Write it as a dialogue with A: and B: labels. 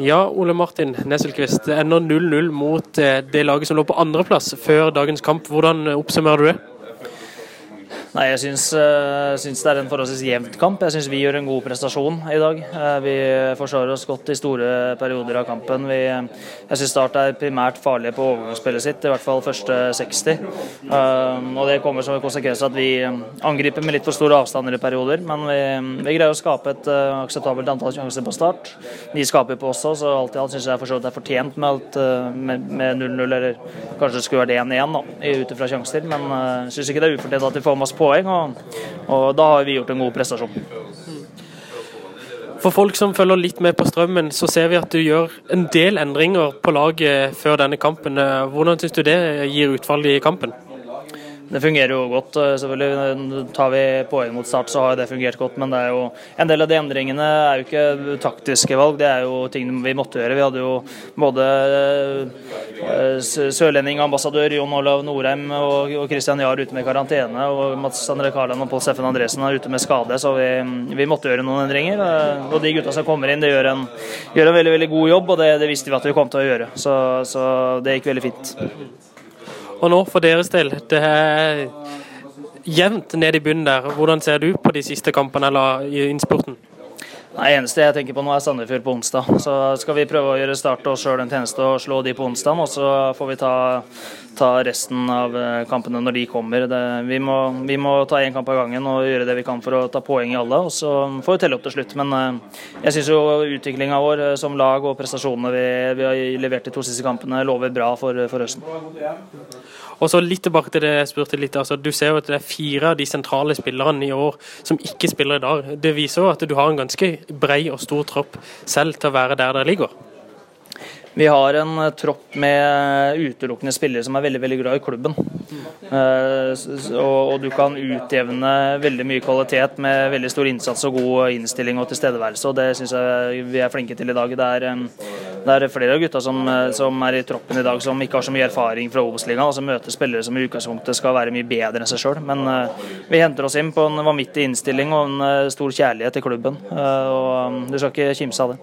A: Ja, Ole Martin Nesselquist. Det ender 0-0 mot eh, det laget som lå på andreplass før dagens kamp. Hvordan oppsummerer du det?
B: Nei, Jeg uh, syns, det er en forholdsvis jevnt kamp. Jeg syns vi gjør en god prestasjon i dag. Uh, vi forsvarer oss godt i store perioder av kampen. Vi, jeg syns Start er primært farlige på overgangsspillet sitt, i hvert fall første 60. Uh, og Det kommer som en konsekvens at vi angriper med litt for store avstander i perioder. Men vi, vi greier å skape et akseptabelt antall sjanser på start. De skaper på oss også, så alt i alt syns jeg for så vidt er fortjent med 0-0, eller kanskje det skulle vært 1-1 ut ifra sjanser. Men jeg syns ikke det er ufortjent at vi får masse poeng, og, og, da har vi gjort en god prestasjon.
A: For folk som følger litt med på strømmen, så ser vi at du gjør en del endringer på laget før denne kampen. Hvordan syns du det gir utfall i kampen?
B: Det fungerer jo godt. Eh, selvfølgelig Tar vi poeng mot start, så har det fungert godt. Men det er jo, en del av de endringene er jo ikke taktiske valg, det er jo ting vi måtte gjøre. Vi hadde jo både sørlendingambassadør sørlending, ambassadør Jon Olav Norheim og, Christian Jahr ute med karantene. Og Mats André Karland og Pål Steffen Andresen er ute med skade, så vi, vi, måtte gjøre noen endringer. Eh, og de gutta som kommer inn, de gjør en, gjør en veldig veldig god jobb, og det, det visste vi at vi kom til å gjøre. Så, så det gikk veldig fint.
A: Og nå, for deres del, det er jevnt ned i bunnen der. Hvordan ser du på de siste kampene eller i innspurten?
B: Det eneste jeg tenker på nå er Sandefjord på onsdag. Så skal vi prøve å gjøre start oss sjøl en tjeneste og slå de på onsdag. Og så får vi ta, ta, resten av eh, kampene når de kommer. Det, vi, må, vi, må, ta én kamp av gangen og gjøre det vi kan for å ta poeng i alle. Og så får vi telle opp til slutt. Men eh, jeg syns jo utviklinga vår eh, som lag og prestasjonene vi, vi, har levert de to siste kampene, lover bra for, for høsten.
A: Og så litt tilbake til det jeg spurte litt. Altså, du ser jo at det er fire av de sentrale spillerne i år som ikke spiller i dag. Det viser jo at du har en ganske brei og stor tropp selv til å være der dere ligger.
B: Vi har en uh, tropp med utelukkende spillere som er veldig veldig glad i klubben. Uh, og, du kan utjevne veldig mye kvalitet med veldig stor innsats og god innstilling og tilstedeværelse. og Det syns jeg vi er flinke til i dag. Det er, det er flere av gutta som, som, er i troppen i dag som ikke har så mye erfaring fra Obos-ligaen, og som møter spillere som i utgangspunktet skal være mye bedre enn seg sjøl. Men uh, vi henter oss inn på en vanvittig innstilling og en stor kjærlighet til klubben. og Du skal ikke kimse av det.